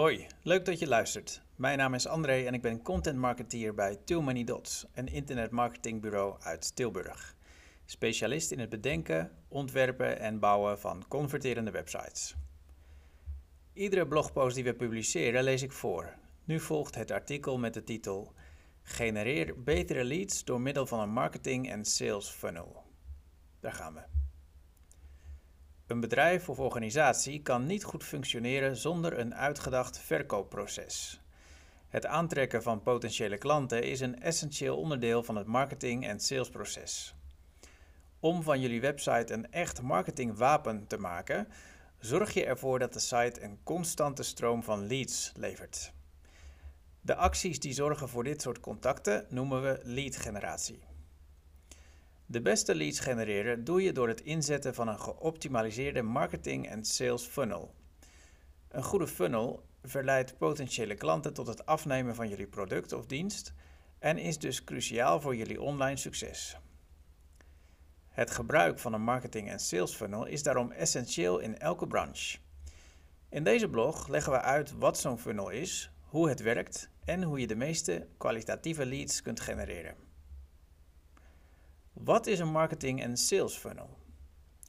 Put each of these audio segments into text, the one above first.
Hoi, leuk dat je luistert. Mijn naam is André en ik ben content marketeer bij Too Many Dots, een internetmarketingbureau uit Tilburg. Specialist in het bedenken, ontwerpen en bouwen van converterende websites. Iedere blogpost die we publiceren lees ik voor. Nu volgt het artikel met de titel Genereer betere leads door middel van een marketing- en sales funnel. Daar gaan we. Een bedrijf of organisatie kan niet goed functioneren zonder een uitgedacht verkoopproces. Het aantrekken van potentiële klanten is een essentieel onderdeel van het marketing- en salesproces. Om van jullie website een echt marketingwapen te maken, zorg je ervoor dat de site een constante stroom van leads levert. De acties die zorgen voor dit soort contacten noemen we lead generatie. De beste leads genereren doe je door het inzetten van een geoptimaliseerde marketing- en sales funnel. Een goede funnel verleidt potentiële klanten tot het afnemen van jullie product of dienst en is dus cruciaal voor jullie online succes. Het gebruik van een marketing- en sales funnel is daarom essentieel in elke branche. In deze blog leggen we uit wat zo'n funnel is, hoe het werkt en hoe je de meeste kwalitatieve leads kunt genereren. Wat is een marketing- en sales funnel?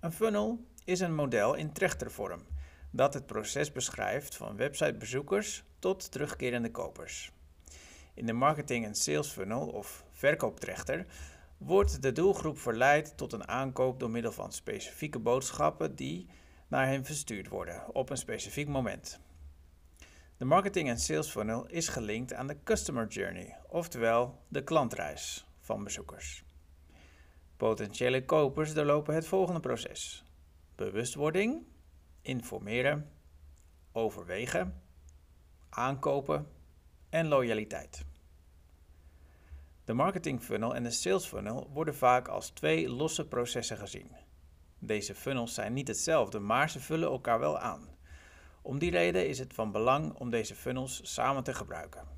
Een funnel is een model in trechtervorm dat het proces beschrijft van websitebezoekers tot terugkerende kopers. In de marketing- en sales funnel of verkooptrechter wordt de doelgroep verleid tot een aankoop door middel van specifieke boodschappen die naar hen verstuurd worden op een specifiek moment. De marketing- en sales funnel is gelinkt aan de customer journey, oftewel de klantreis van bezoekers. Potentiële kopers doorlopen het volgende proces: bewustwording, informeren, overwegen, aankopen en loyaliteit. De marketing funnel en de sales funnel worden vaak als twee losse processen gezien. Deze funnels zijn niet hetzelfde, maar ze vullen elkaar wel aan. Om die reden is het van belang om deze funnels samen te gebruiken.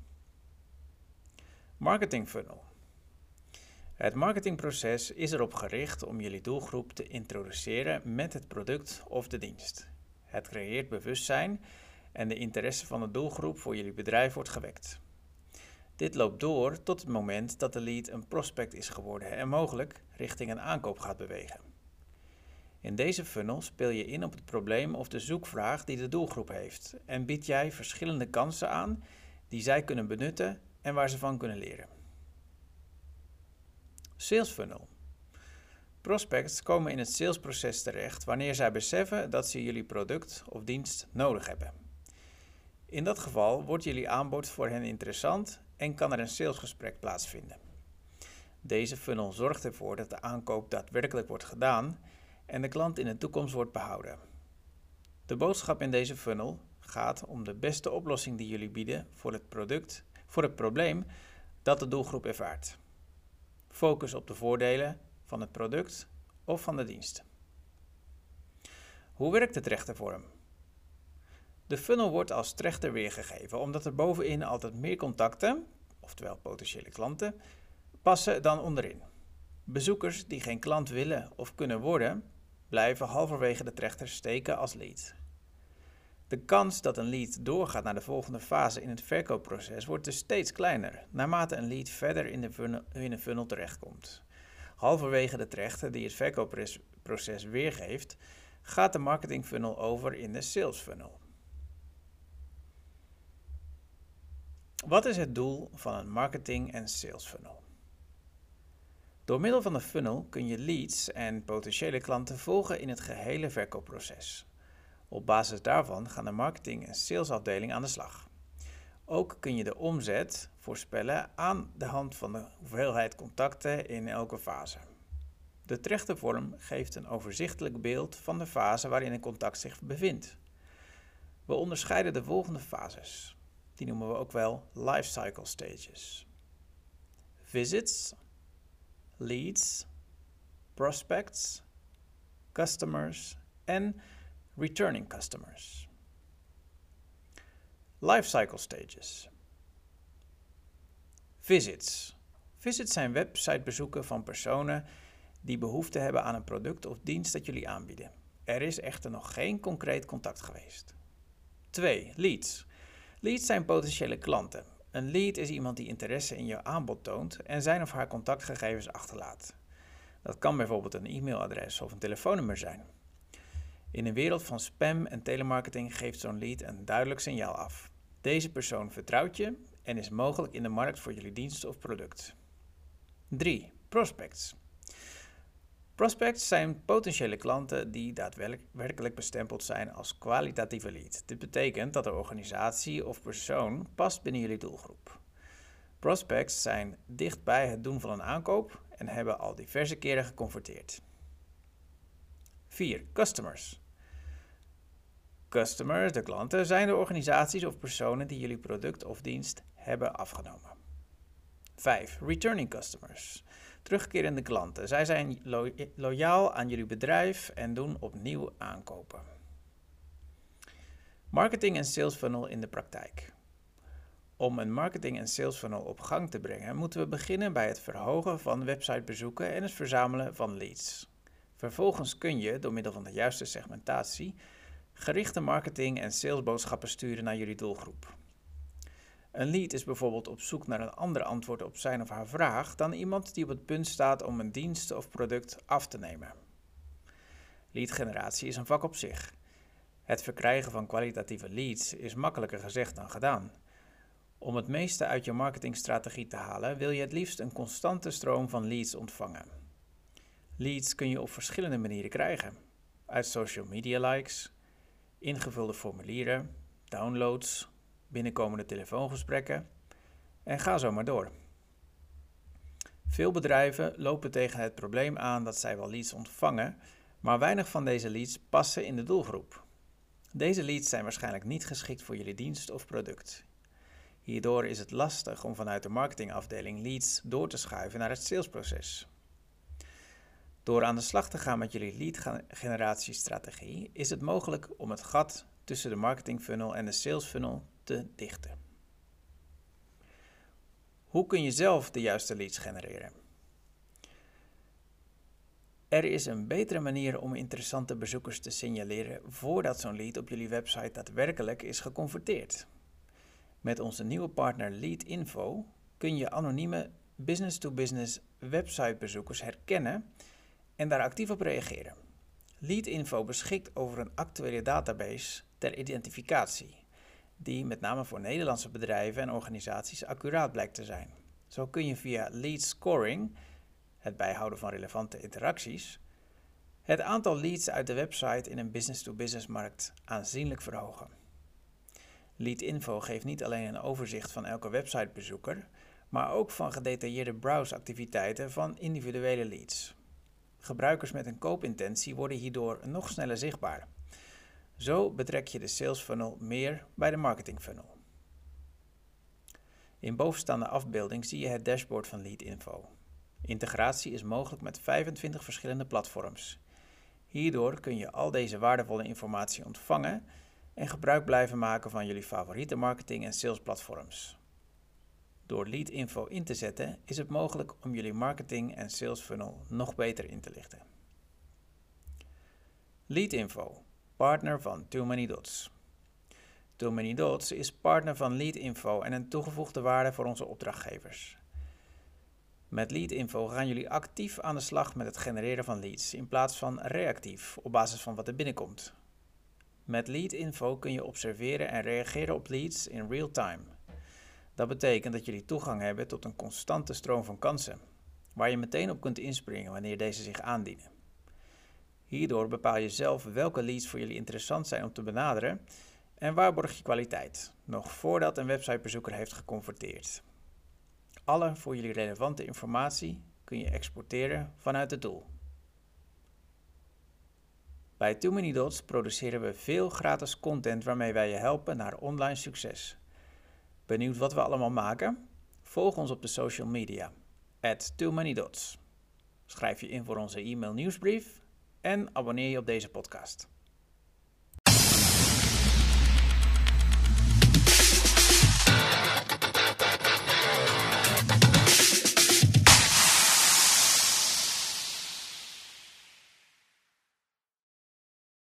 Marketing funnel. Het marketingproces is erop gericht om jullie doelgroep te introduceren met het product of de dienst. Het creëert bewustzijn en de interesse van de doelgroep voor jullie bedrijf wordt gewekt. Dit loopt door tot het moment dat de lead een prospect is geworden en mogelijk richting een aankoop gaat bewegen. In deze funnel speel je in op het probleem of de zoekvraag die de doelgroep heeft en bied jij verschillende kansen aan die zij kunnen benutten en waar ze van kunnen leren. Sales funnel. Prospects komen in het salesproces terecht wanneer zij beseffen dat ze jullie product of dienst nodig hebben. In dat geval wordt jullie aanbod voor hen interessant en kan er een salesgesprek plaatsvinden. Deze funnel zorgt ervoor dat de aankoop daadwerkelijk wordt gedaan en de klant in de toekomst wordt behouden. De boodschap in deze funnel gaat om de beste oplossing die jullie bieden voor het product, voor het probleem dat de doelgroep ervaart. Focus op de voordelen van het product of van de dienst. Hoe werkt de trechtervorm? De funnel wordt als trechter weergegeven omdat er bovenin altijd meer contacten, oftewel potentiële klanten, passen dan onderin. Bezoekers die geen klant willen of kunnen worden, blijven halverwege de trechter steken als lead. De kans dat een lead doorgaat naar de volgende fase in het verkoopproces wordt dus steeds kleiner, naarmate een lead verder in de funnel, terechtkomt. Halverwege de trechter die het verkoopproces weergeeft, gaat de marketing funnel over in de sales funnel. Wat is het doel van een marketing- en sales funnel? Door middel van de funnel kun je leads en potentiële klanten volgen in het gehele verkoopproces. Op basis daarvan gaan de marketing- en salesafdeling aan de slag. Ook kun je de omzet voorspellen aan de hand van de hoeveelheid contacten in elke fase. De trechtervorm geeft een overzichtelijk beeld van de fase waarin een contact zich bevindt. We onderscheiden de volgende fases. Die noemen we ook wel lifecycle stages. Visits, leads, prospects, customers en returning customers. Lifecycle stages. Visits. Visits zijn websitebezoeken van personen die behoefte hebben aan een product of dienst dat jullie aanbieden. Er is echter nog geen concreet contact geweest. 2. Leads. Leads zijn potentiële klanten. Een lead is iemand die interesse in jouw aanbod toont en zijn of haar contactgegevens achterlaat. Dat kan bijvoorbeeld een e-mailadres of een telefoonnummer zijn. In een wereld van spam en telemarketing geeft zo'n lead een duidelijk signaal af. Deze persoon vertrouwt je en is mogelijk in de markt voor jullie dienst of product. 3. Prospects. Prospects zijn potentiële klanten die daadwerkelijk bestempeld zijn als kwalitatieve lead. Dit betekent dat de organisatie of persoon past binnen jullie doelgroep. Prospects zijn dicht bij het doen van een aankoop en hebben al diverse keren geconverteerd. 4. Customers. Customers, de klanten, zijn de organisaties of personen die jullie product of dienst hebben afgenomen. 5. Returning customers. Terugkerende klanten. Zij zijn loyaal aan jullie bedrijf en doen opnieuw aankopen. Marketing en sales funnel in de praktijk. Om een marketing en sales funnel op gang te brengen, moeten we beginnen bij het verhogen van websitebezoeken en het verzamelen van leads. Vervolgens kun je, door middel van de juiste segmentatie, gerichte marketing en salesboodschappen sturen naar jullie doelgroep. Een lead is bijvoorbeeld op zoek naar een ander antwoord op zijn of haar vraag dan iemand die op het punt staat om een dienst of product af te nemen. Leadgeneratie is een vak op zich. Het verkrijgen van kwalitatieve leads is makkelijker gezegd dan gedaan. Om het meeste uit je marketingstrategie te halen, wil je het liefst een constante stroom van leads ontvangen. Leads kun je op verschillende manieren krijgen: uit social media likes, ingevulde formulieren, downloads, binnenkomende telefoongesprekken en ga zo maar door. Veel bedrijven lopen tegen het probleem aan dat zij wel leads ontvangen, maar weinig van deze leads passen in de doelgroep. Deze leads zijn waarschijnlijk niet geschikt voor jullie dienst of product. Hierdoor is het lastig om vanuit de marketingafdeling leads door te schuiven naar het salesproces. Door aan de slag te gaan met jullie lead generatiestrategie is het mogelijk om het gat tussen de marketing funnel en de sales funnel te dichten. Hoe kun je zelf de juiste leads genereren? Er is een betere manier om interessante bezoekers te signaleren voordat zo'n lead op jullie website daadwerkelijk is geconverteerd. Met onze nieuwe partner Leadinfo kun je anonieme business-to-business websitebezoekers herkennen en daar actief op reageren. Leadinfo beschikt over een actuele database ter identificatie die met name voor Nederlandse bedrijven en organisaties accuraat blijkt te zijn. Zo kun je via lead scoring, het bijhouden van relevante interacties, het aantal leads uit de website in een business-to-business markt aanzienlijk verhogen. Leadinfo geeft niet alleen een overzicht van elke websitebezoeker, maar ook van gedetailleerde browseactiviteiten van individuele leads. Gebruikers met een koopintentie worden hierdoor nog sneller zichtbaar. Zo betrek je de sales funnel meer bij de marketing funnel. In bovenstaande afbeelding zie je het dashboard van Leadinfo. Integratie is mogelijk met 25 verschillende platforms. Hierdoor kun je al deze waardevolle informatie ontvangen en gebruik blijven maken van jullie favoriete marketing- en salesplatforms. Door Leadinfo in te zetten is het mogelijk om jullie marketing- en sales funnel nog beter in te lichten. Leadinfo partner van Too Many Dots. Too Many Dots is partner van Leadinfo en een toegevoegde waarde voor onze opdrachtgevers. Met Leadinfo gaan jullie actief aan de slag met het genereren van leads in plaats van reactief op basis van wat er binnenkomt. Met Leadinfo kun je observeren en reageren op leads in real time. Dat betekent dat jullie toegang hebben tot een constante stroom van kansen, waar je meteen op kunt inspringen wanneer deze zich aandienen. Hierdoor bepaal je zelf welke leads voor jullie interessant zijn om te benaderen en waarborg je kwaliteit, nog voordat een websitebezoeker heeft geconverteerd. Alle voor jullie relevante informatie kun je exporteren vanuit het doel. Bij Too Many Dots produceren we veel gratis content waarmee wij je helpen naar online succes. Benieuwd wat we allemaal maken? Volg ons op de social media, at Too Many Dots. Schrijf je in voor onze e-mail nieuwsbrief en abonneer je op deze podcast.